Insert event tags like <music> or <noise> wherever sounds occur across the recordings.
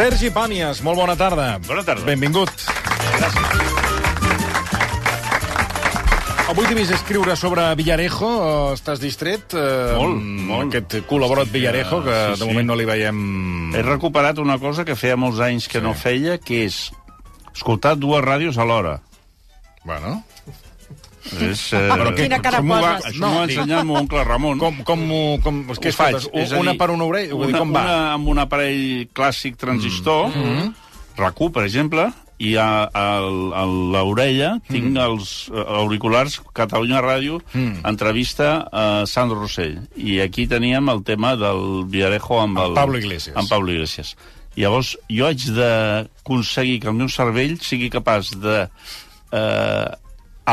Sergi Pàmies, molt bona tarda. Bona tarda. Benvingut. Avui t'he vist escriure sobre Villarejo. eh, Estàs distret? eh, Molt, molt. Aquest col·laborat Villarejo, que sí, de sí. moment no li veiem... He recuperat una cosa que feia molts anys que Sí. no feia, que és escoltar dues ràdios alhora. Bueno, És, eh, Però Quina cara això m'ho va, poses? això No, m'ho va ensenyar el meu oncle Ramon. com, com, com, és que Ho faig. escoltes, és una dir, per una orella, vull dir, una, com va? Una amb un aparell clàssic transistor, mm -hmm. RAC1, per exemple, i a, a, a l'orella tinc els eh, auriculars Catalunya Ràdio, Mm. entrevista a Sandro Rossell. I aquí teníem el tema del Villarejo amb, Amb el, Pablo Iglesias. Amb Pablo Iglesias. Llavors, jo haig d'aconseguir que el meu cervell sigui capaç de eh,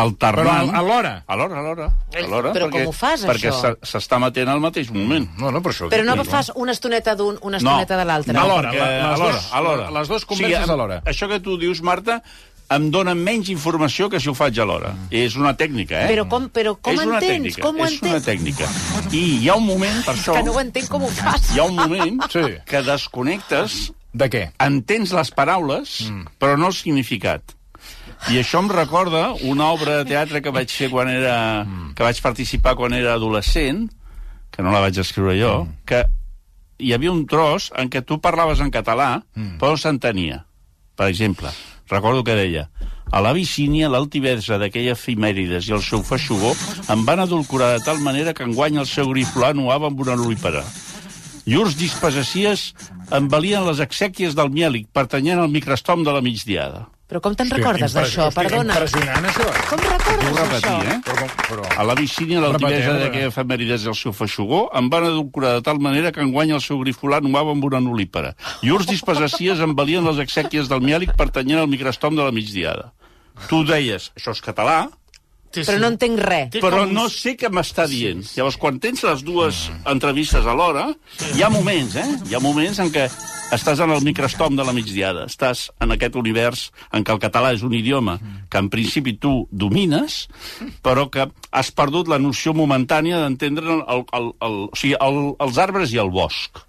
alternar... Però a- alhora? Alhora, alhora. alhora Però perquè, com ho fas, perquè això? s'ha- s'està matent al mateix moment. No, no, per això... Però no dic, fas una estoneta d'un, una estoneta de l'altre. No, Alhora, perquè, la- les alhora, dos- alhora. les dos converses em- alhora. Això que tu dius, Marta, em dona menys informació que si ho faig alhora. Mm. És una tècnica, eh? Però com, però com és una entens? tècnica, Com ho és una entens? tècnica. I hi ha un moment, per <laughs> això, Que no ho entenc com ho fas. hi ha un moment <laughs> Sí. que desconnectes, De què? entens les paraules, Mm. però no el significat. I això em recorda una obra de teatre que vaig fer quan era... Mm. que vaig participar quan era adolescent, que no la vaig escriure jo, Mm. que hi havia un tros en què tu parlaves en català, Mm. però no s'entenia. Per exemple, recordo que deia a la vicínia, l'altivesa d'aquella efimèrides i el seu feixugó em van adulcorar de tal manera que enguany el seu griflà nuava amb una lúpera. Llurs dispassacies em valien les exèquies del mièlic, pertanyent al microstom de la migdiada. Però com te'n recordes d'això? Perdona. Impressionant, això. Com Ho recordes repetir, això? eh? Però, però... A la vicínia, l'altivesa d'aquella efemèrides i el seu feixugó em van adulcorar de tal manera que enguany el seu grifolat nuava amb una nulípera. Llurs dispassacies em valien les exèquies del mièlic pertanyent al microstom de la migdiada. Tu deies, això és català, Però no entenc res. però no sé què m'està dient. Llavors, quan tens les dues entrevistes alhora, hi ha moments, eh? Hi ha moments en què estàs en el microstom de la migdiada, estàs en aquest univers en què el català és un idioma que en principi tu domines, però que has perdut la noció momentània d'entendre el, el, el, el, o sigui, el, els arbres i el bosc.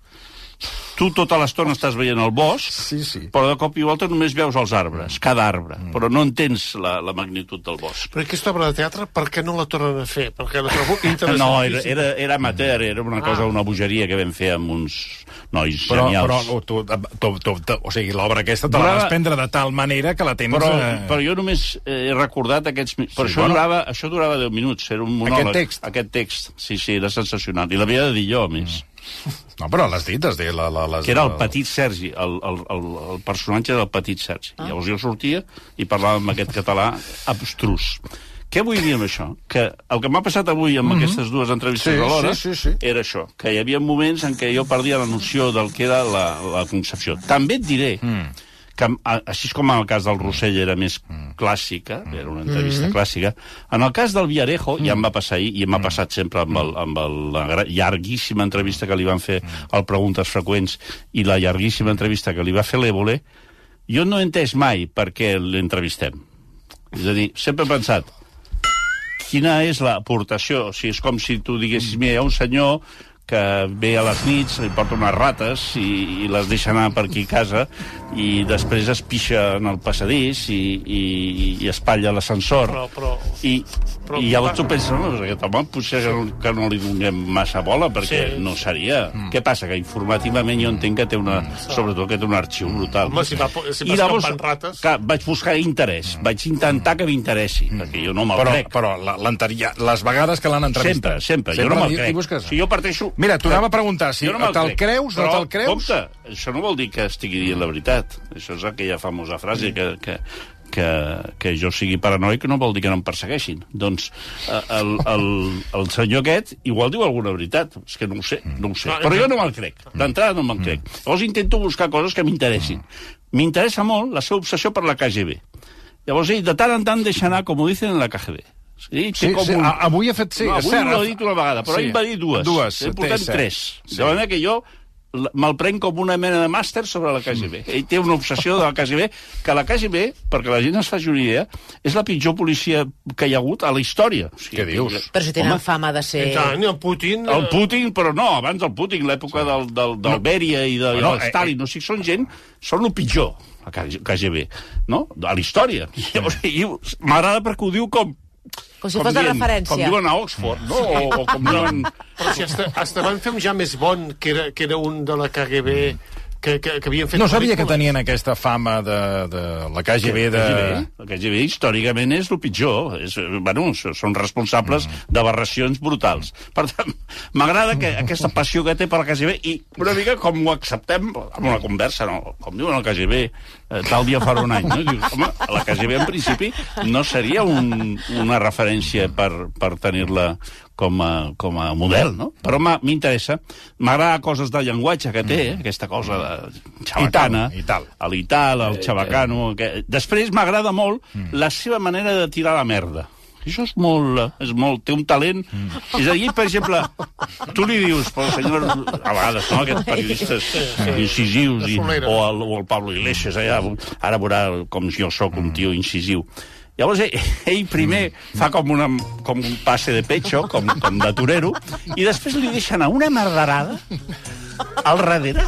Tu tota l'estona estàs veient el bosc, Sí, sí. però de cop i volta només veus els arbres, cada arbre, però no entens la, la magnitud del bosc. Però aquesta obra de teatre, per què no la tornen a fer? Perquè la trobo interessant. <laughs> No, era, era, era amateur, era una cosa, una bogeria que vam fer amb uns nois Però, genials. però tu, tu, tu, tu, o sigui, l'obra aquesta te la vas prendre de tal manera que la tens... però, eh, però jo només eh, he recordat aquests... Però Sí, això, bueno. durava, això durava 10 minuts, era un monòleg. text? Aquest text, sí, sí, era sensacional. I l'havia de dir jo, a més. No, però l'has dit, has dit... La, la, les, Que era el petit Sergi, el, el, el, el personatge del petit Sergi. Ah. Llavors jo sortia i parlava amb aquest català abstrus. Què vull dir amb això? Que el que m'ha passat avui amb aquestes dues entrevistes Sí, alhora sí, sí, sí. era això, que hi havia moments en què jo perdia la noció del que era la, la concepció. També et diré mm. Que, a- així com en el cas del Rossell era més clàssica, era una entrevista clàssica, en el cas del Villarejo, ja em va passar ahir, i m'ha passat sempre amb, el, amb el, la llarguíssima entrevista que li van fer al Preguntes Freqüents i la llarguíssima entrevista que li va fer l'Évole, jo no he entès mai per què l'entrevistem. És a dir, sempre he pensat, quina és l'aportació? O sigui, és com si tu diguessis, mira, hi ha un senyor que ve a les nits, li porta unes rates i, i les deixa anar per aquí a casa i després es pixa en el passadís i, i, i espatlla l'ascensor. Però, però... I, però I llavors tu penses, no, doncs aquest home potser que no, que no li donem massa bola, perquè Sí. no seria. Mm. Què passa? Que informativament jo entenc que té una... Sobretot que té un arxiu brutal. Home, si va si I llavors, rates. Clar, vaig buscar interès. Vaig intentar que m'interessi, perquè jo no me'l Però, crec. però la- les vegades que l'han Sempre, entrevistat... sempre. Jo no me'l crec. busques? Si jo parteixo... Mira, t'ho anava a preguntar, si no te'l creus, no Però, te'l creus? Compte, això no vol dir que estigui dient la veritat. Això és aquella famosa frase que, que, que, que jo sigui paranoic no vol dir que no em persegueixin. Doncs eh, el, el, el senyor aquest igual diu alguna veritat. És que no ho sé, no ho sé. Però jo no me'l crec. D'entrada no me'l crec. Llavors intento buscar coses que m'interessin. M'interessa molt la seva obsessió per la KGB. Llavors ell de tant en tant deixa anar, com ho dicen en la KGB. Sí, Sí, sí, a- avui ha fet... Sí, no, avui cert. no l'ha dit una vegada, però Sí. ell va dir dues. Dues, té, portem cert. tres. Sí. De manera que jo me'l prenc com una mena de màster sobre la KGB. Ell té una obsessió de la KGB, que la KGB, perquè la gent es faci una idea, és la pitjor policia que hi ha hagut a la història. O sigui, Què dius? Però si tenen Home, fama de ser... Tant, el Putin... el eh, Putin, però no, abans del Putin, l'època del, del, del Bèria i de, Bueno, no, de Stalin, o sigui, són gent, són el pitjor, la KGB, no? A la història. <laughs> Llavors, m'agrada perquè ho diu com... Com si fos de referència. Com diuen a Oxford, no? O, o com diuen... Però si hasta, hasta van fer un ja més bon, que era, que era un de la KGB, que, que, que havien fet... No sabia que tenien aquesta fama de, de la KGB de... KGB, el KGB històricament és el pitjor. És, bueno, són responsables d'aberracions brutals. Per tant, m'agrada que aquesta passió que té per la KGB i una mica com ho acceptem en una conversa, no? com diuen el KGB, eh, tal dia farà un any. No? Dius, home, la KGB en principi no seria un, una referència per, per tenir-la com a, com a model, no? Però m'interessa. M'agrada coses del llenguatge que té, eh? aquesta cosa de xabacana. I tal, i tal. A l'Ital, al xabacano... Que... Després m'agrada molt la seva manera de tirar la merda. Això és molt, és molt, té un talent. És a dir, per exemple, tu li dius, però senyor, a vegades, no?, aquests periodistes incisius, i, o, el, o el Pablo Iglesias, allà, ara veurà com jo sóc un tio incisiu. Llavors, ell, primer fa com, una, com un passe de pecho, com, com de torero, i després li deixen a una merderada al darrere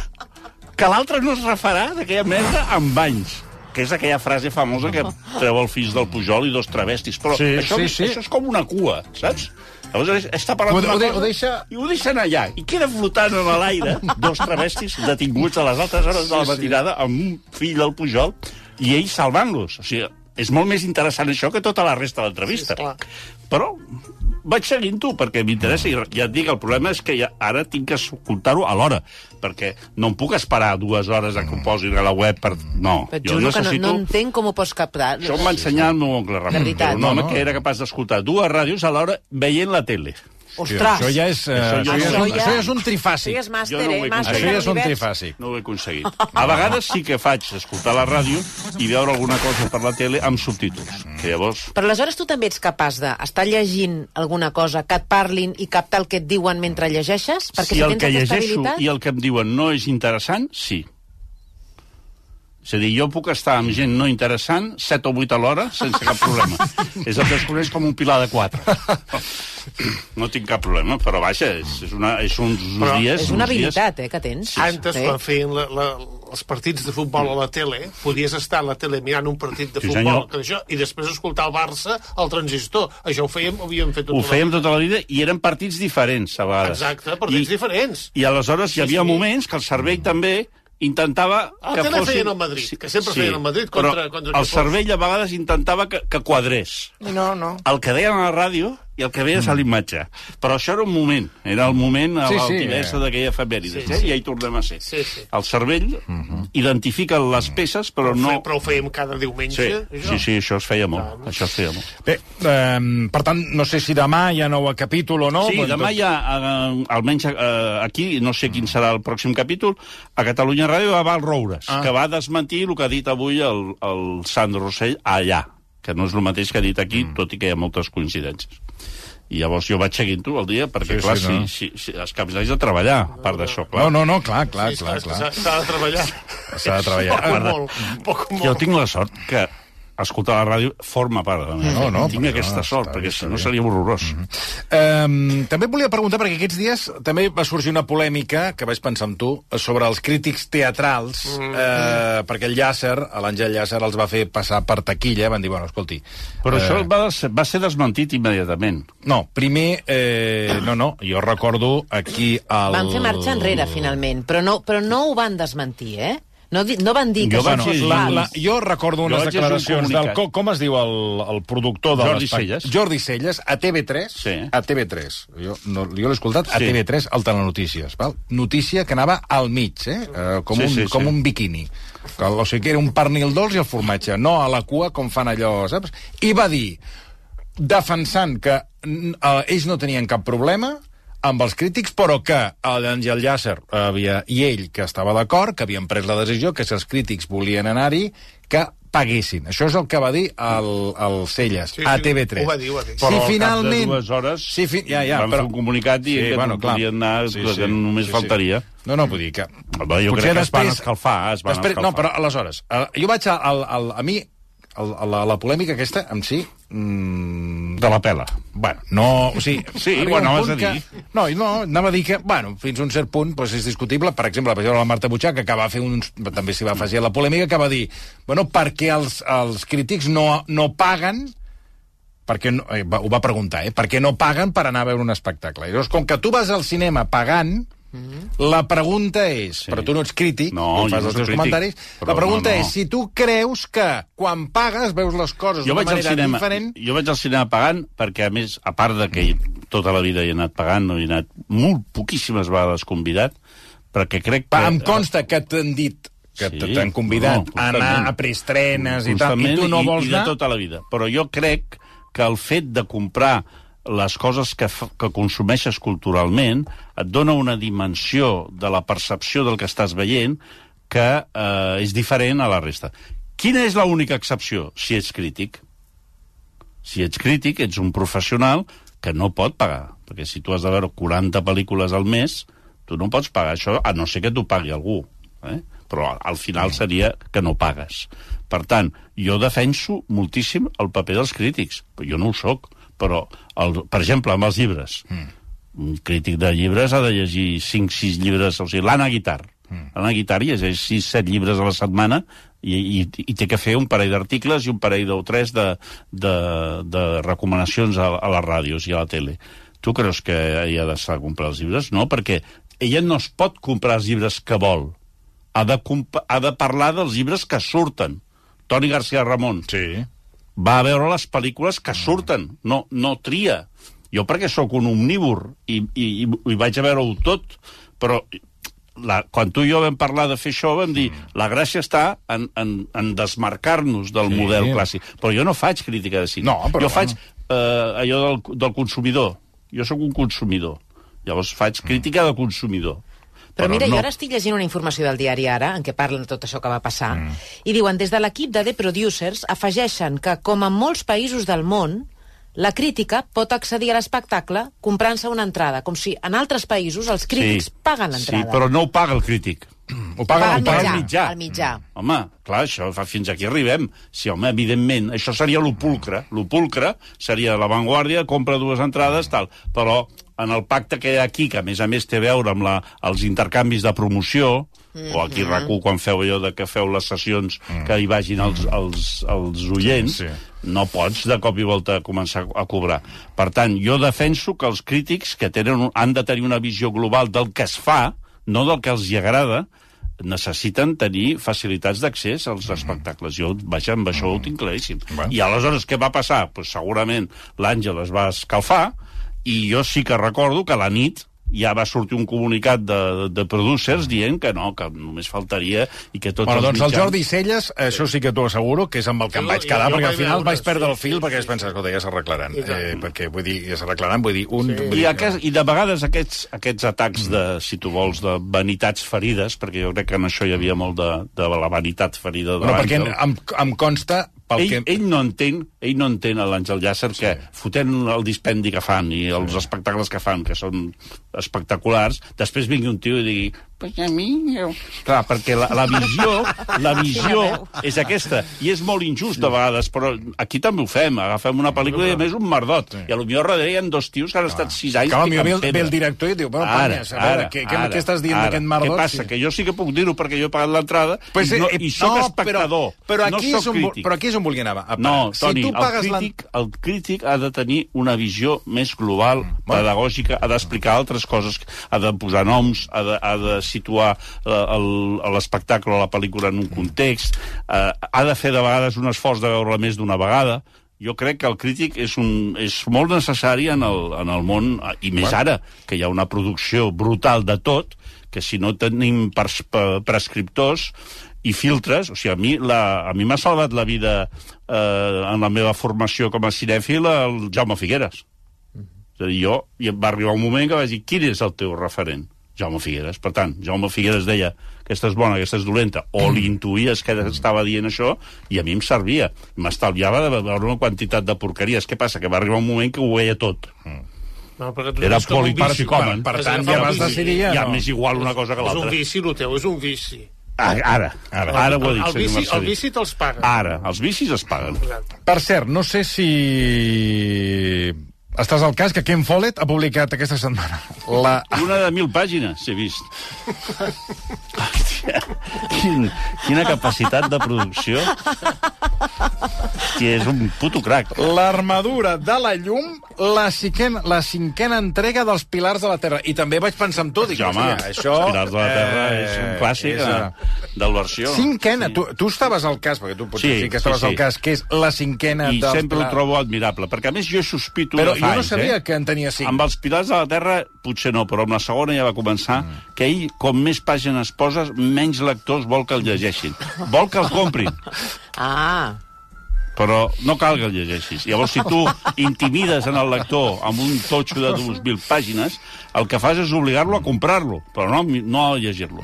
que l'altre no es refarà d'aquella merda amb anys que és aquella frase famosa que treu el fills del Pujol i dos travestis. Però Sí, això, sí, sí. això és com una cua, saps? Llavors està parlant d'una cosa ho deixa- i ho deixen allà. I queda flotant en l'aire dos travestis detinguts a les altres hores de la matinada amb un fill del Pujol i ell salvant-los. O sigui, és molt més interessant això que tota la resta de l'entrevista. Sí. Però vaig seguint tu, perquè m'interessa, i ja et dic, el problema és que ja, ara tinc que escoltar-ho a l'hora, perquè no em puc esperar dues hores a que ho posin a la web per... No, Et jo que no, necessito... no entenc com ho pots captar. Això em va ensenyar el meu oncle Ramon, un home No, no. que era capaç d'escoltar dues ràdios alhora veient la tele. Ostres! Això ja és, eh, Això això, ja ja és, ja- això ja és un trifàsic. Sí, és màster, Jo no ho eh? Màster Això ja és un trifàsic. No ho he aconseguit. <laughs> A vegades sí que faig escoltar la ràdio i veure alguna cosa per la tele amb subtítols. Que llavors... Però aleshores tu també ets capaç d'estar llegint alguna cosa, que et parlin i captar el que et diuen mentre llegeixes? Perquè si, si el tens que llegeixo habilitat... i el que em diuen no és interessant, sí. És a dir, jo puc estar amb gent no interessant 7 o 8 a l'hora sense cap problema. <laughs> és el que es coneix com un pilar de 4. No tinc cap problema, però vaja, és, és, una, és uns, uns Però dies... És una uns dies... habilitat, eh, que tens. Antes, Sí. quan feien la, la, els partits de futbol a la tele, podies estar a la tele mirant un partit de Sí, futbol senyor. que això, i després escoltar el Barça al transistor. Això ho fèiem, ho havíem fet tota Ho fèiem tota la vida i eren partits diferents, a vegades. Exacte, partits I, diferents. I aleshores hi havia sí. moments que el cervell també intentava El que tele fossin... feien el Madrid, que sempre feien el Madrid però contra- contra el fos. cervell a vegades intentava que, que quadrés. No, no. El que deien a la ràdio i el que veies a l'imatge. Però això era un moment, era el moment a Sí, sí, l'altivesa eh. d'aquella efemèrides, Sí, eh? sí. i ja hi tornem a ser. Sí, sí. El cervell identifica les peces, però no... Però ho fèiem cada diumenge. Sí, sí, sí, això es feia molt. Això es feia molt. Bé, eh, per tant, no sé si demà hi ha nou capítol o no. Sí, però demà tot- hi ha, eh, almenys eh, aquí, no sé quin serà el pròxim capítol, a Catalunya Ràdio va Val Roures, Ah. que va desmentir el que ha dit avui el, el Sandro Rossell allà, que no és el mateix que ha dit aquí, mm. tot i que hi ha moltes coincidències. I llavors jo vaig seguint-ho el dia, perquè, Sí, clar, sí, no. si, si, si, els caps de treballar, a part d'això, clar. No, no, no, clar, clar, Sí, clar, clar. s'ha- de treballar. S'ha de treballar. Poc molt, poc o Jo molt. tinc la sort que escoltar la ràdio forma part de la meva No, no, Tinc perquè aquesta no, sort, bé, perquè si no seria horrorós. Um, també et volia preguntar, perquè aquests dies també va sorgir una polèmica, que vaig pensar amb tu, sobre els crítics teatrals, mm. eh, perquè el Llàcer, l'Àngel Llàcer, els va fer passar per taquilla, van dir, bueno, escolti... Però eh, això va, va ser desmentit immediatament. No, primer, eh, no, no, jo recordo aquí el... Van fer marxa enrere, finalment, però no, però no ho van desmentir, eh? No, no van dir que Jo llegir- La, la, jo recordo unes Jo llegir un declaracions del... Com, com es diu el, el productor de Jordi Celles. Jordi Celles, a TV3. Sí. A TV3. Jo, no, jo l'he escoltat a Sí. TV3, al Telenotícies. Val? Notícia que anava al mig, eh? Uh, com, Sí, un, sí, com sí. un biquini. Que, o sigui que era un pernil dolç i el formatge, no a la cua com fan allò, saps? I va dir, defensant que eh, ells no tenien cap problema amb els crítics, però que l'Àngel Llàcer havia, i ell, que estava d'acord, que havien pres la decisió, que si els crítics volien anar-hi, que paguessin. Això és el que va dir el, el Celles, Sí, a sí, TV3. ho va dir, ho va dir. Però si al cap de finalment... dues hores sí, fi... ja, ja, van però... fer un comunicat dient que no podien anar, que només faltaria. No, no, vull dir que... Home, jo crec que es van escalfar, es van després, escalfar. No, però aleshores, eh, jo vaig a, al, al, a mi, el, a la, la polèmica aquesta, en si... Mm, De la pela. Bueno, no... O sigui, Sí, arriba anaves punt a dir. Que, no, no, anava a dir que, bueno, fins a un cert punt doncs és discutible. Per exemple, per exemple, la Marta Butxà, que acaba fer uns... també s'hi va afegir a la polèmica, que va dir, bueno, perquè els, els crítics no, no paguen perquè no, eh, ho va preguntar, eh? Per què no paguen per anar a veure un espectacle? I llavors, com que tu vas al cinema pagant, la pregunta és, Sí. però tu no ets crític, No, tu fas no els teus crític, comentaris, la pregunta no, no. és si tu creus que quan pagues veus les coses d'una manera cinema, diferent... jo vaig al cinema pagant perquè, a més, a part de que tota la vida hi he anat pagant, no he anat molt poquíssimes vegades convidat, perquè crec que... Va, em consta que t'han dit que Sí, t'han convidat no, a anar a preestrenes i tal, i tu no vols i, i de anar... tota la vida. Però jo crec que el fet de comprar les coses que, que consumeixes culturalment et dona una dimensió de la percepció del que estàs veient que eh, és diferent a la resta. Quina és l'única excepció? Si ets crític. Si ets crític, ets un professional que no pot pagar. Perquè si tu has de veure 40 pel·lícules al mes, tu no pots pagar això, a no ser que t'ho pagui algú. Eh? Però al final seria que no pagues. Per tant, jo defenso moltíssim el paper dels crítics. Jo no ho sóc, però, el, per exemple, amb els llibres. Mm. Un crític de llibres ha de llegir 5-6 llibres, o sigui, l'Anna Guitar. Mm. L'Anna Guitar llegeix 6-7 llibres a la setmana i, i, i té que fer un parell d'articles i un parell o tres de, de, de recomanacions a, a les ràdios i a la tele. Tu creus que ella ha d'estar a comprar els llibres? No, perquè ella no es pot comprar els llibres que vol. Ha de, ha de parlar dels llibres que surten. Toni García Ramon Sí. Va a veure les pel·lícules que surten, no, no tria. Jo perquè sóc un omnívor i, i, i, vaig a veure-ho tot, però la, quan tu i jo vam parlar de fer això vam dir la gràcia està en, en, en desmarcar-nos del Sí. model clàssic. Però jo no faig crítica de cine. No, però jo faig eh, allò del, del consumidor. Jo sóc un consumidor. Llavors faig crítica de consumidor. Però mira, no. jo ara estic llegint una informació del diari Ara, en què parlen de tot això que va passar, mm. i diuen, des de l'equip de The Producers afegeixen que, com en molts països del món, la crítica pot accedir a l'espectacle comprant-se una entrada, com si en altres països els crítics sí, paguen l'entrada. Sí, però no ho paga el crític. Ho paga, el paga mitjà. el mitjà. El mitjà. Home, clar, això fa fins aquí arribem. Sí, home, evidentment, això seria l'opulcre. L'opulcre seria l'avantguàrdia, compra dues entrades, tal. Però en el pacte que hi ha aquí, que a més a més té a veure amb la, els intercanvis de promoció, o aquí a RAC1 quan feu allò de que feu les sessions que hi vagin els, els, els oients, Sí, sí. no pots de cop i volta començar a cobrar. Per tant, jo defenso que els crítics que tenen, un- han de tenir una visió global del que es fa, no del que els hi agrada, necessiten tenir facilitats d'accés als espectacles. Jo, vaja, amb això ho tinc claríssim. Bueno. I aleshores què va passar? Pues segurament l'Àngel es va escalfar i jo sí que recordo que a la nit ja va sortir un comunicat de, de producers dient que no, que només faltaria i que tots Bueno, els doncs el mitjans... Jordi Celles, això sí que t'ho asseguro, que és amb el que em Jo- vaig quedar, jo perquè al final veure, vaig perdre sí, el fil, sí, perquè sí. vaig pensar, escolta, ja s'arreglaran. I. Eh, perquè, vull dir, ja s'arreglaran, vull dir, un... vull I, dir, aquest, I de vegades aquests, aquests atacs de, si tu vols, de vanitats ferides, perquè jo crec que en això hi havia molt de, de la vanitat ferida de Bueno, perquè em, em consta, pel Ell, que... ell no entén, ell no entén a l'Àngel Llàcer que fotent el dispendi que fan i els espectacles que fan, que són espectaculars, després vingui un tio i digui pues a mi... Jo... Clar, perquè la, la visió, <laughs> la visió és aquesta, i és molt injust a vegades, però aquí també ho fem, agafem una pel·lícula i a més un merdot, i a lo millor darrere hi ha dos tios que han estat sis anys ve, el- pedra. ve el director i diu, bueno, panyes, a veure, què, què, què estàs dient d'aquest merdot? Què passa? Sí. Que jo sí que puc dir-ho perquè jo he pagat l'entrada Pues, i, no, eh, i soc no, espectador, Però, però, aquí no és soc on, crític. però aquí és on volia anar. A No. Toni, si tu pagues el, crític, el crític ha de tenir una visió més global, pedagògica, ha d'explicar altres coses, ha de posar noms, ha de, ha de situar eh, l'espectacle o la pel·lícula en un context, eh, ha de fer de vegades un esforç de veure-la més d'una vegada. Jo crec que el crític és, un, és molt necessari en el, en el món, i més ara, que hi ha una producció brutal de tot, que si no tenim pe- prescriptors i filtres, o sigui, a mi la- a mi m'ha salvat la vida eh, en la meva formació com a cinèfil el Jaume Figueres. És a dir, jo i em va arribar un moment que vaig dir, quin és el teu referent? Jaume Figueres. Per tant, Jaume Figueres deia aquesta és bona, aquesta és dolenta, o <clears throat> li intuïes que estava dient això, i a mi em servia. M'estalviava de veure una quantitat de porqueries. Què passa? Que va arribar un moment que ho veia tot. No, perquè tu Era polipsicòmen. Per Has tant, ja vas decidir ja, Ja no. m'és igual una cosa que És un l'altra. vici, el teu, és un vici. Ah, Ara, ara, ara ho ha dit, el, senyor vici, el Marcelí. vici te'ls paga. Ara, els vicis es paguen. Per cert, no sé si... Estàs al cas que Ken Follett ha publicat aquesta setmana la... Una de mil pàgines, he vist. Hòstia, quin, quina capacitat de producció. Hòstia, és un puto crac. L'armadura de la llum, la cinquena, la cinquena entrega dels Pilars de la Terra. I també vaig pensar en tu, dic, home, hòstia, això... Els Pilars de la Terra eh, és un clàssic és, de, eh, del versió. Cinquena, tu, tu estaves al cas, perquè tu potser sí, Sí, sí que estaves sí, sí. al cas, que és la cinquena I dels sempre ho Pilars. trobo admirable, perquè a més jo sospito Però jo fa no anys, sabia eh? que en tenia cinc. Amb els Pilars de la Terra, potser no, però amb la segona ja va començar Mm. que ell, com més pàgines poses, menys lectors vol que el llegeixin. Vol que el comprin, <laughs> Ah, però no cal que el llegeixis. Llavors, si tu intimides en el lector amb un totxo de 2.000 pàgines, el que fas és obligar-lo a comprar-lo, però no, no a llegir-lo.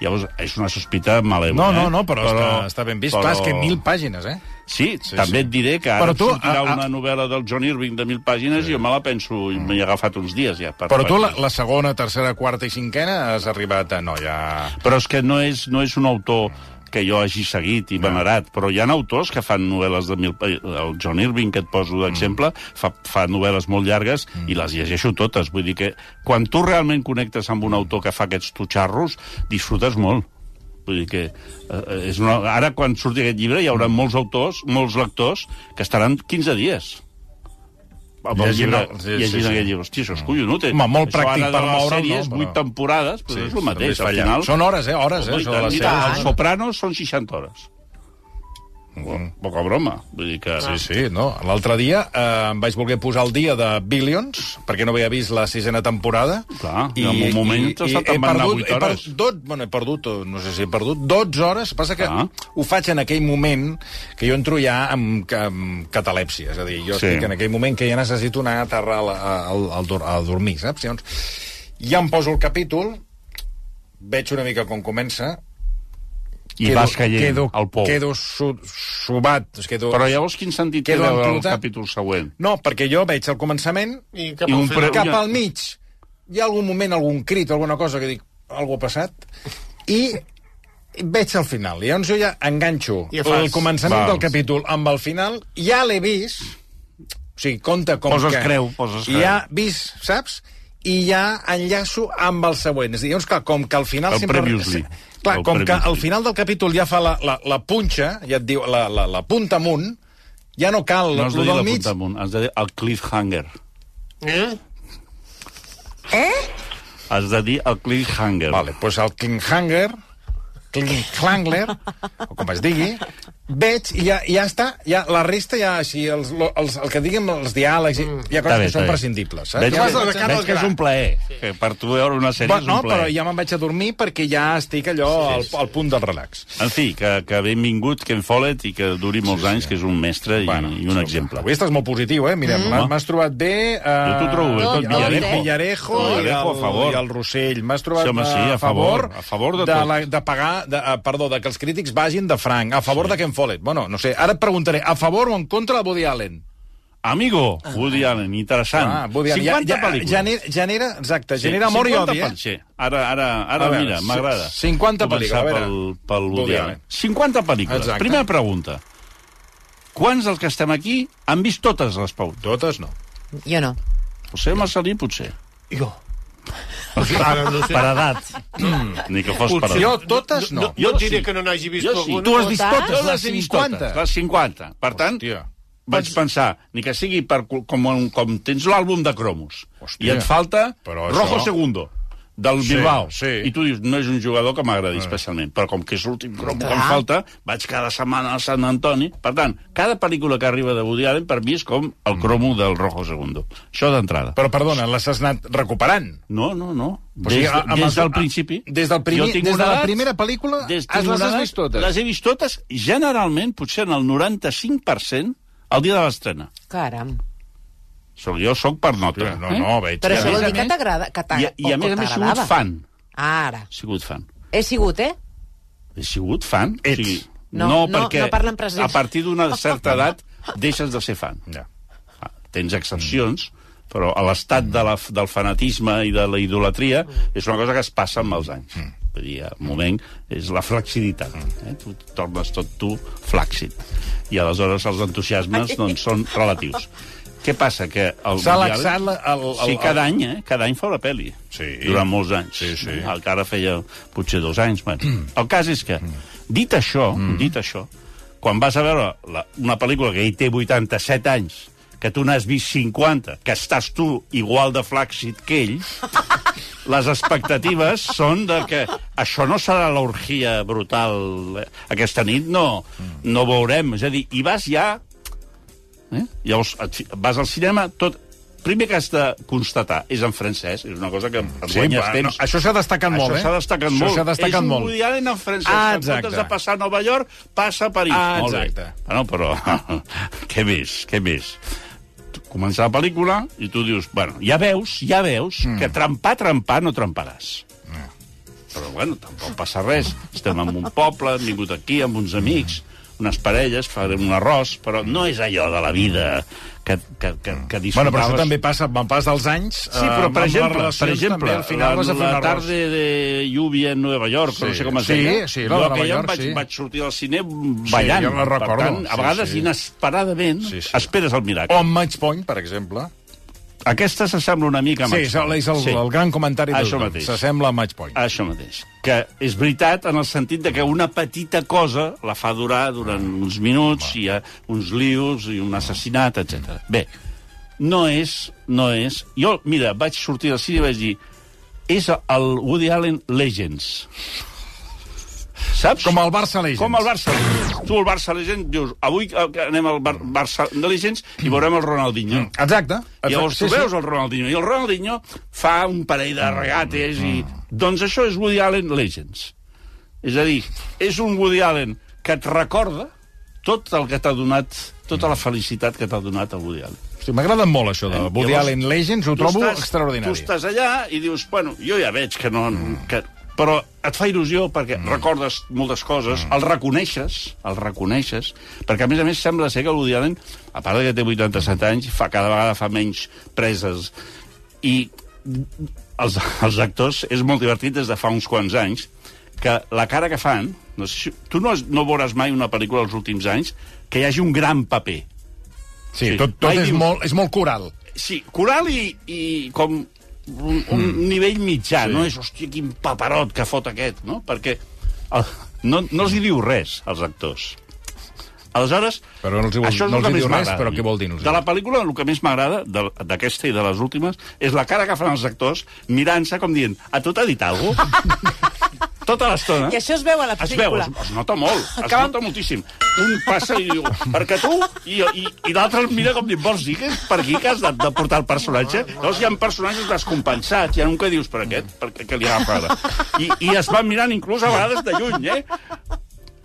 Llavors, és una sospita malèvola. No, no, eh? no, però, però està, està ben vist. Però... Clar, és que mil pàgines, eh? Sí, Sí, també sí. et diré que ara Però tu, sortirà a- a- una novel·la del John Irving de mil pàgines sí. i jo me la penso, i m'hi he agafat uns dies ja. Per Però tu, la, la segona, tercera, quarta i cinquena has arribat a... No, ja... Però és que no és, no és un autor que jo hagi seguit i venerat, però hi ha autors que fan novel·les de mil... El John Irving, que et poso d'exemple, fa, fa novel·les molt llargues i les llegeixo totes. Vull dir que quan tu realment connectes amb un autor que fa aquests tutxarros, disfrutes molt. Vull dir que eh, és una... ara, quan surti aquest llibre, hi haurà molts autors, molts lectors, que estaran 15 dies amb el Llegint llibre, sí, llegint sí, sí. aquest llibre. Hòstia, això és collonut. eh? Home, molt Això pràctic ara per de les sèries, no, 8 però- temporades, però Sí, és el mateix. Al final... Són hores, eh? Hores, eh? Home, i Això de tant, les i tant. sèries. Els Sopranos són 60 hores. Bueno, poca broma. Vull dir que... Sí, sí, no. L'altre dia eh, em vaig voler posar al dia de Billions, perquè no havia vist la sisena temporada. Clar, en un moment t'has estat he emmagant perdut, vuit he hores. perdut, dot, bueno, he perdut, no sé si he perdut, 12 hores. Passa que Clar. ho faig en aquell moment que jo entro ja amb, amb catalèpsia. És a dir, jo Sí. estic en aquell moment que ja necessito anar a terra al, al, al, dor- a dormir, saps? Llavors, ja em poso el capítol, veig una mica com comença, I vas caient quedo, al pou. Quedo su, subat, quedo... Però llavors quin sentit té Quedo veure el capítol següent? No, perquè jo veig el començament I cap I al final. pre- cap ja. al mig. Hi ha algun moment, algun crit, alguna cosa que dic, algo ha passat, i veig el final. I llavors jo ja enganxo I ja el començament Vals. del capítol amb el final, ja l'he vist, o sigui, compte com Poses que... creu, poses creu. Ja vist, saps? I ja enllaço amb el següent. És a dir, llavors, clar, com que al final... El sempre... previously. Clar, El com que previously. al final del capítol ja fa la, la, la punxa, ja et diu, la, la, la punta amunt, ja no cal No has de dir la mig. punta amunt, has de dir el cliffhanger. Eh? Has de dir el cliffhanger. Vale, doncs pues el Klinghanger, Klingklangler, o com es digui, veig i ja, ja està, ja, la resta ja, així, els, els, el que diguem, els diàlegs, mm. hi ha coses que són prescindibles, saps? Veig, Ja veig, cara al que és un plaer. Que per tu veure una sèrie Bueno, és no, un plaer. però ja me'n vaig a dormir perquè ja estic allò al, al punt del relax. En fi, que, que benvingut Ken Follett i que duri molts anys, que és un mestre i, Bueno, i un exemple. Avui estàs molt positiu, eh? Mira, mm. m'has trobat bé... Eh, Jo t'ho trobo bé, tot. el Villarejo. Villarejo, Villarejo, i el, a favor. i el Rossell. M'has trobat Sí, home, sí, eh, a favor, a favor de tot. la, de pagar, de, eh, perdó, de que els crítics vagin de franc, a favor sí. de Ken Follett. Bueno, no sé, ara et preguntaré, a favor o en contra de Woody Allen? Amigo, Woody Allen, interessant. Ah, Woody Allen. 50 ja, ja, pel·lícules. genera, genera, exacte, genera amor i 50 odi, eh? Sí, ara, ara, ara veure, mira, m'agrada. 50 Començar pel·lícules, a veure. Pel, pel Woody Woody Allen. Allen. 50 pel·lícules. Exacte. Primera pregunta. Quants dels que estem aquí han vist totes les pautes? Totes no. Jo no. José Marcelí, potser. Jo. Ara no sé. Per edat. Ni que fos per edat. Jo totes no. Jo et diré sí. que no n'hagi vist Jo sí. alguna. Tu has vist Totes? totes, Jo les les he vist 50. totes, les 50. Per tant, Hòstia. vaig pensar, ni que sigui per, com, com tens l'àlbum de cromos, Hòstia. i et falta Però Rojo això- Segundo. Del Sí, Bilbao. sí. I tu dius, no és un jugador que m'agradi especialment. Però com que és l'últim cromo que em Clar. falta, vaig cada setmana a Sant Antoni. Per tant, cada pel·lícula que arriba de Woody Allen per mi és com el cromo del Rojo Segundo. Això d'entrada. Però, perdona, les has anat recuperant. No, no, no. O sigui, Des, a- amb des del a- principi. des del primer- tinc des de la edat- primera pel·lícula des, has- les has vist totes? Les he vist totes, generalment, potser en el 95%, el dia de l'estrena. Caram. So, jo sóc per nota. No, no, veig. Però això vol dir que t'agrada, I, I a o- més a més he sigut fan. Ara. He sigut fan. He sigut, eh? He sigut fan. Ets. No, no, no, perquè no parla en present. a partir d'una <laughs> certa edat deixes de ser fan. Ja. Ah, Tens excepcions, però a l'estat de la, del fanatisme i de la idolatria és una cosa que es passa amb els anys. Vull dir, al moment és la flaxiditat. Eh? Tu tornes tot tu flàccid. I aleshores els entusiasmes doncs, són relatius. <laughs> Què passa? Que el S'ha laxat la- el- el- Sí, el- cada any, eh? Cada any fa una pel·li. Sí. Durant molts anys. Sí, sí. El que ara feia potser dos anys. Bueno. El cas és que, dit això, dit això, quan vas a veure la, una pel·lícula que ell té 87 anys, que tu n'has vist 50, que estàs tu igual de flàccid que ell, <laughs> les expectatives són de que això no serà l'orgia brutal. eh, Aquesta nit no, no veurem. És a dir, i vas ja... Eh? Llavors, et vas al cinema, tot... Primer que has de constatar, és en francès, és una cosa que em Sí, guanyes temps. no, això s'ha destacat molt, eh? Això s'ha destacat Això molt. s'ha destacat és un molt. Woody Allen en francès. Ah, que en exacte. comptes de passar a Nova York, passa a París. Ah, Molt bé. exacte. Bueno, però <laughs> què més, què més? Comença la pel·lícula i tu dius, bueno, ja veus, ja veus mm. que trempar, trempar no tremparàs. Però, bueno, tampoc passa res. Estem en un poble, hem vingut aquí amb uns amics, unes parelles, farem un arròs, però no és allò de la vida que, que, que, que Bueno, però disfrutaves. això també passa amb el pas dels anys. Sí, però, eh, per exemple, per exemple també, al final la, la tarde de lluvia en Nueva York, Sí. no sé com es Sí, deia. sí, la de jo Nova aquella York, vaig, sí. vaig sortir del cine ballant. jo la recordo, Per tant, sí, a vegades, sí. inesperadament, Sí, sí. esperes el miracle. O amb Match Point, per exemple. Aquesta s'assembla una mica a Sí, Match és, el, és el, Sí. el gran comentari de Això tothom. mateix. S'assembla a Match Point. Això mateix. Que és veritat en el sentit de que una petita cosa la fa durar durant uns minuts, i hi ha uns lius i un assassinat, etc. Bé, no és, no és... Jo, mira, vaig sortir del cine i vaig dir és el Woody Allen Legends. Saps? Com el Barça Legends. Com el Barça Legends. Tu, el Barça Legends, dius, avui eh, anem al Bar Barça de Legends i veurem el Ronaldinho. Exacte. I llavors tu veus el Ronaldinho, i el Ronaldinho fa un parell de regates, i... Doncs això és Woody Allen Legends. És a dir, és un Woody Allen que et recorda tot el que t'ha donat, tota la felicitat que t'ha donat el Woody Allen. Hosti, M'agrada molt això de Woody Llavors, Allen Legends, ho trobo estàs- extraordinari. Tu estàs allà i dius, bueno, jo ja veig que no... Que, però et fa il·lusió perquè mm. recordes moltes coses, mm. el reconeixes, el reconeixes, perquè a més a més sembla ser que Woody Allen, a part de que té 87 anys, fa, cada vegada fa menys preses. I els, els actors és molt divertit des de fa uns quants anys, que la cara que fan... No sé si, tu no, no veuràs mai una pel·lícula dels últims anys que hi hagi un gran paper. Sí, Sí. tot, tot és, dius- molt, és molt coral. Sí, coral i, i com un, un mm. nivell mitjà, sí. no és, hòstia, quin paperot que fot aquest, no? Perquè el, no, no els hi diu res, als actors. Aleshores, Però no els hi vol- això és no el que més res, però què vol dir no De la pel·lícula, el que més m'agrada, de- d'aquesta i de les últimes, és la cara que fan els actors mirant-se com dient, a tu t'ha dit alguna? <laughs> Tota l'estona. I això es veu a la Es veu, pel·lícula. es, es nota molt, es Acabem- nota moltíssim. Un passa i diu, perquè tu, i, i, i l'altre el mira com dient, vols dir que és per aquí que has de, de portar el personatge? Llavors hi ha personatges descompensats, hi ha un que dius, per aquest, per què li agafa ara? I, I es van mirant inclús a vegades de lluny, eh?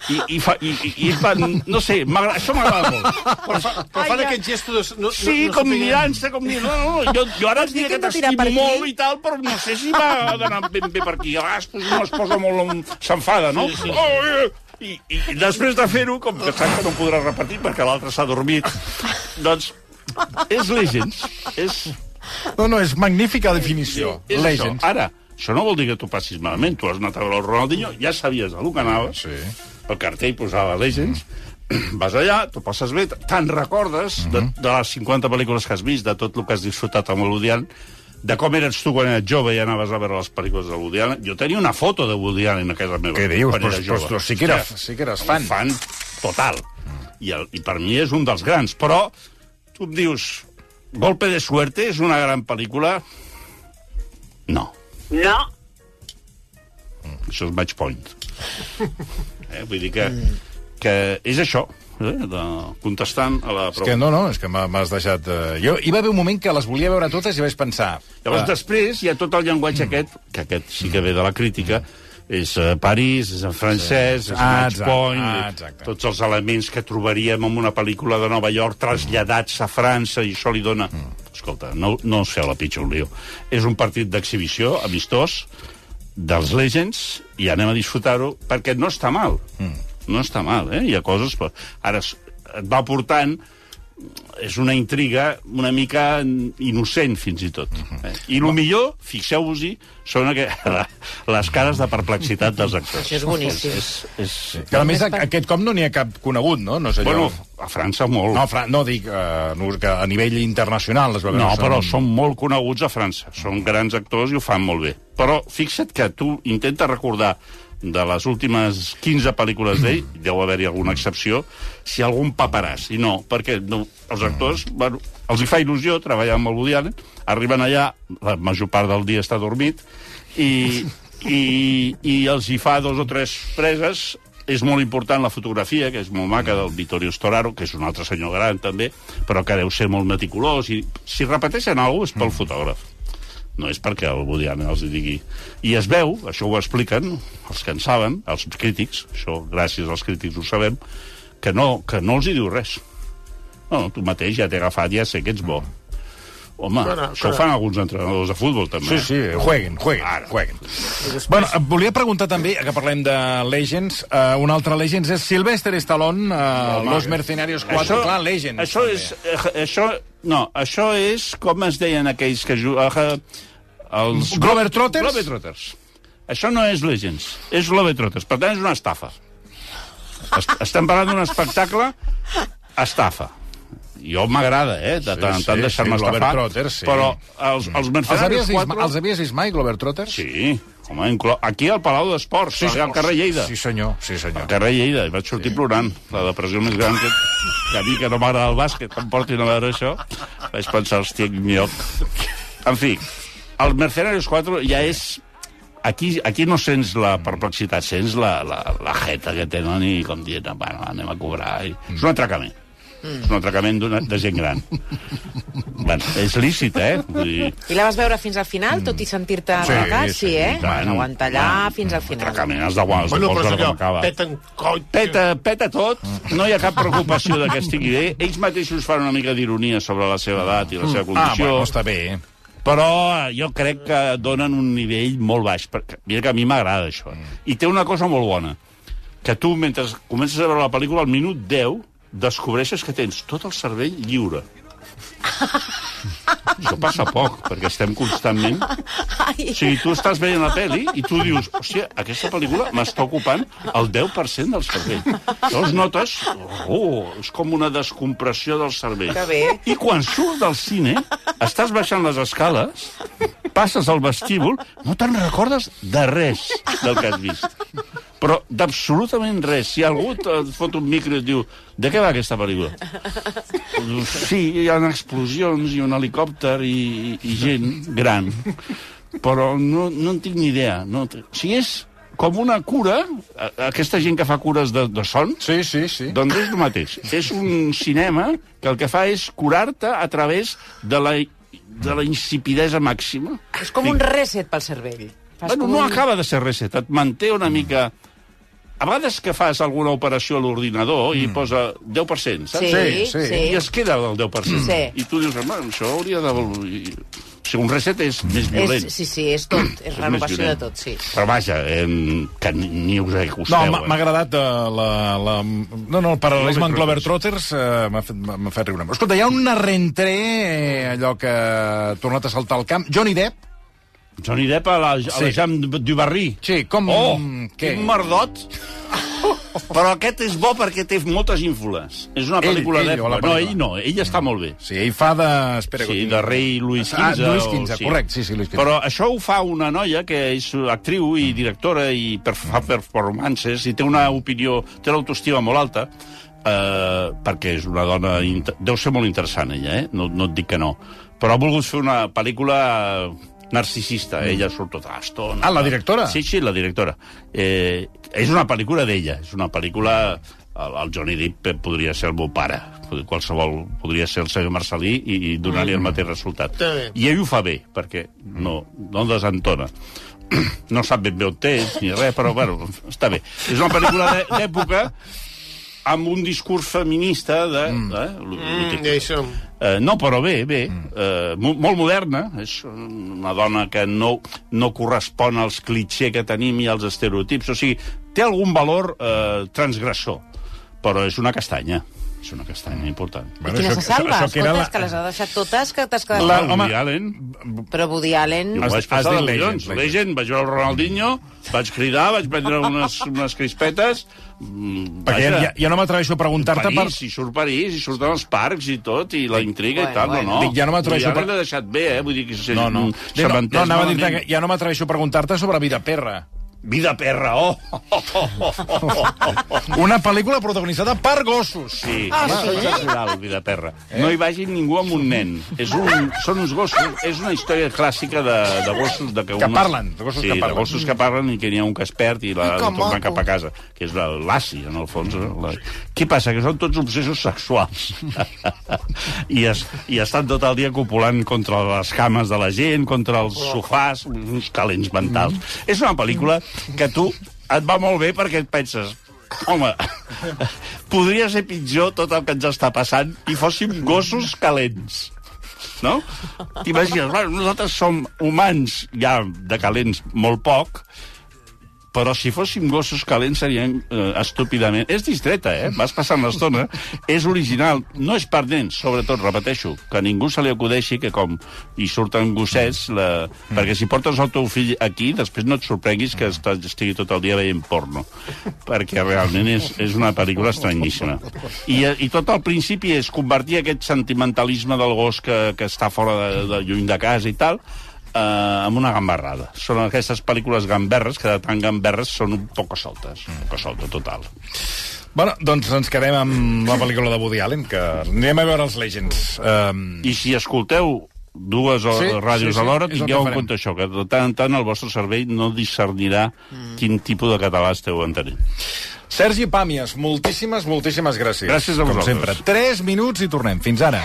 I, i, fa, i, i, i es van, no sé, m'agrada- això m'agrada molt. Però, fa, però fan aquest gest de... No, Sí, no, no com mirant-se, com dient, no, no, jo, jo ara et diré que t'estimo aquí? molt i tal, però no sé si va d'anar ben bé per aquí. A vegades pues, no es posa molt... en- s'enfada, no? Sí, sí. Oh, eh, i, I, I després de fer-ho, com que sap que no podrà repetir perquè l'altre s'ha dormit, doncs és Legends. És, No, no, és magnífica definició. és Legends. Això. Ara, això no vol dir que tu passis malament. Tu has anat a veure el Ronaldinho, ja sabies a lo que anaves. Sí. El cartell posava Legends. Vas allà, t'ho passes bé, te'n recordes de, Mhm. de les 50 pel·lícules que has vist, de tot el que has disfrutat amb Allen, de com eres tu quan eres jove i anaves a veure les pel·lícules de Woody Allen. Jo tenia una foto de Woody Allen a casa meva. Què dius? era jove. pues tu sí que Hòstia, sí que eres fan. fan total. I, el, I per mi és un dels grans. Però tu em dius, Golpe de suerte és una gran pel·lícula? No. No, Això és match point. <laughs> Eh? Vull dir que, que és això, eh? de, contestant a la És que no, no, és que m'ha- m'has deixat... Eh... Jo hi va haver un moment que les volia veure totes i vaig pensar... Llavors, ah, després, hi ha tot el llenguatge aquest, que aquest sí que ve de la crítica, és uh, París, és en francès, és Ah, Match Point, ah, exacte. tots els elements que trobaríem en una pel·lícula de Nova York traslladats a França, i això li dona... Escolta, no, no us feu la pitjor un lío. És un partit d'exhibició, amistós, dels Legends, i anem a disfrutar-ho, perquè no està mal. No està mal, eh? Hi ha coses... però Ara et va portant és una intriga una mica innocent, fins i tot. Eh? I el millor, fixeu-vos-hi, són aqu <laughs> les cares de perplexitat dels actors. Això és boníssim. És, és, és... Que a més aquest cop no n'hi ha cap conegut, no? No és allò... Bueno, a França molt. No, Fran... no dic eh, no, que a nivell internacional les. No, però són molt coneguts a França. Són grans actors i ho fan molt bé. Però fixa't que tu intenta recordar de les últimes 15 pel·lícules d'ell, deu haver-hi alguna excepció, si algun paperàs. I no, perquè no, els actors, bueno, els hi fa il·lusió treballar amb el Woody Allen, arriben allà, la major part del dia està dormit, i, i, i els hi fa dos o tres preses, és molt important la fotografia, que és molt maca, del Vittorio Storaro, que és un altre senyor gran, també, però que deu ser molt meticulós, i si repeteixen alguna cosa és pel fotògraf. No és perquè el Woody Allen els digui. I es veu, això ho expliquen els que en saben, els crítics, això gràcies als crítics ho sabem, que no, que no els hi diu res. No, tu mateix ja t'he agafat, ja sé que ets bo. Home, Bueno, això ho però- fan alguns entrenadors de futbol, també. Sí, sí, jueguen, jueguen, jueguen. Bueno, et volia preguntar també, que parlem de Legends, uh, un altre Legends és Sylvester Stallone, uh, Los Mercenarios 4, clar, Legends. Això també. és... eh, Això, no, això és com es deien aquells que juguen... Els... Globetrotters? Globetrotters. Això no és Legends, és Globetrotters. Per tant, és una estafa. Est estem parlant d'un espectacle estafa. Jo m'agrada, eh, de tant en tant sí, deixar-me sí, estafar. Sí. Però els, els Els Mercenaris vist, 4... els havies vist mai, Globetrotters? Sí, home, inclou... aquí al Palau d'Esports, sí, al carrer Lleida. Sí, senyor, sí, senyor. Al carrer Lleida, i vaig sortir sí. plorant. La depressió més gran que, que a mi, que no m'agrada el bàsquet, que em portin a veure això, vaig pensar, hòstia, quin lloc. En fi, el Mercenarios 4 ja és... Aquí, aquí no sents la perplexitat, sents la, la, la jeta que tenen i com dient, bueno, anem a cobrar. I... És un atracament. Mm. És un atracament d'una- de gent gran. <laughs> bueno, és lícit, eh? Vull dir, I la vas veure fins al final, tot i sentir-te Sí, atracat? sí, Sí, eh? Vas aguantar allà Bueno, fins al final. Atracament, has d'aguantar, Bueno, bueno, però allò, acaba. peten coll... Peta, peta tot, no hi ha cap preocupació de que estigui bé. Ells mateixos fan una mica d'ironia sobre la seva edat i la seva Ah, condició. bueno, està bé. eh? Però eh, jo crec que donen un nivell molt baix. Perquè, mira que a mi m'agrada això. I té una cosa molt bona, que tu, mentre comences a veure la pel·lícula, al minut 10, descobreixes que tens tot el cervell lliure. Això passa poc, perquè estem constantment... O sigui, tu estàs veient la pel·li i tu dius, hòstia, aquesta pel·lícula m'està ocupant el 10% del cervell. Llavors notes, oh, és com una descompressió del cervell. Que bé. I quan surts del cine, estàs baixant les escales, passes al vestíbul, no te'n recordes de res del que has vist. Però d'absolutament res. Si algú et fot un micro i et diu de què va aquesta pel·lícula? Sí, hi ha explosions i un helicòpter i, i gent gran. Però no, no en tinc ni idea. No, sigui, és com una cura, aquesta gent que fa cures de, de son, Sí, sí, sí. doncs és el mateix. És un cinema que el que fa és curar-te a través de la, de la insipidesa màxima. és com un reset pel cervell. Fas Bueno, no un- acaba de ser reset, et manté una mica... A vegades que fas alguna operació a l'ordinador i posa 10%, saps? Sí, Sí, sí. sí. I es queda el 10%. Sí. I tu dius, home, això hauria de... O sigui, un reset és més És, violent. sí, sí, és tot. És <clears throat> més renovació de tot, sí. Però vaja, eh, que ni, ni us No, acosteu. m'ha m'ha agradat uh, la, la... No, no, el paral·lelisme amb Globetrotters. Globetrotters uh, m'ha fet, fet riure. Escolta, hi ha un rentré, eh, allò que ha tornat a saltar al camp. Johnny Depp, Johnny Depp a la, a Sí. la Jam du Barrí. Sí, com- Oh, què? quin merdot. Però aquest és bo perquè té moltes ínfules. És una Ell- pel·lícula ell o d'època. la No, pel·lícula? ell no, ell està molt bé. sí, ell fa de... Espera, Sí, de rei Louis XV. Ah, Louis o- XV, correcte, sí, sí, Louis XV. Però això ho fa una noia que és actriu i directora i per, fa performances i té una opinió, té l'autoestima molt alta, eh, perquè és una dona... inter- Deu ser molt interessant, ella, eh? No, no et dic que no. Però ha volgut fer una pel·lícula narcisista. Ella surt tota l'estona. Ah, la directora? Sí, sí, la directora. Eh, és una pel·lícula d'ella, és una pel·lícula... El, el Johnny Depp podria ser el meu pare, qualsevol podria ser el senyor Marcelí i, i donar-li el mateix resultat. Bé. I ell ho fa bé, perquè no, no desentona. <clears throat> No sap ben bé on és, ni res, però, bueno, està bé. És una pel·lícula d'è- d'època amb un discurs feminista de... Mm. Eh, Mm, això... Eh, no, però bé, bé. Eh, mo- molt moderna. És una dona que no, no correspon als clichés que tenim i als estereotips. O sigui, té algun valor eh, transgressor, però és una castanya. És una castanya important. I quina se salva? això que era Escolta, la- és que les ha deixat totes, que t'has quedat... La- La, home- Woody Allen, Però Woody Allen... jo Has- vaig passar de Legend, collons. Legend. Legend, vaig veure el Ronaldinho, vaig cridar, vaig prendre unes, unes crispetes... mm, Perquè vaja. ja, ja no m'atreveixo a preguntar-te per... I surt París, i surten els parcs i tot, i la intriga Bueno, i tal, bueno. no, no. Dic, ja no m'atreveixo Ja per- l'he deixat bé, eh? Vull dir que se, No, no. no, no, anava a dir que ja no m'atreveixo a preguntar-te sobre Vida Perra. Vida perra, oh! <laughs> Una pel·lícula protagonitzada per gossos. Sí, ah, és exageral, Vida perra. No hi vagi ningú amb un nen. És un, són uns gossos, és una història clàssica de, de gossos... De que, Que unes- parlen, de gossos sí, que parlen. de gossos que parlen i que n'hi ha un que es perd i la Que torna maco. cap a casa, que és la- l'assi, en el fons. no? La... Què passa? Que són tots obsessos sexuals. <laughs> I, es, I estan tot el dia copulant contra les cames de la gent, contra els sofàs, uns calents mentals. Mm. És una pel·lícula que tu et va molt bé perquè et penses home, podria ser pitjor tot el que ens està passant i fóssim gossos calents. No? T'imagines, nosaltres som humans ja de calents molt poc, però si fóssim gossos calents serien eh, estúpidament... És distreta, eh? Vas passant l'estona. És original. No és per nens, sobretot, repeteixo, que ningú se li acudeixi que com hi surten gossets... La... Mm. Perquè si portes el teu fill aquí, després no et sorprenguis que està- estigui tot el dia veient porno. Perquè realment és, és una pel·lícula estranyíssima. I, eh, I tot al principi és convertir aquest sentimentalisme del gos que, que està fora de, de lluny de casa i tal eh, amb una gambarrada. Són aquestes pel·lícules gamberres, que de tan gamberres són un poco soltes. Un poco solta, total. Bueno, doncs ens quedem amb la pel·lícula de Woody Allen, que anirem a veure els Legends. Um, I si escolteu dues o Sí, ràdios sí, sí, a l'hora, és el tingueu en compte això, que de tant en tant el vostre cervell no discernirà mm. quin tipus de català esteu entenent. Sergi Pàmies, moltíssimes, moltíssimes gràcies. Gràcies a Com vosaltres. sempre. 3 minuts i tornem. Fins ara.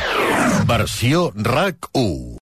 Versió RAC 1.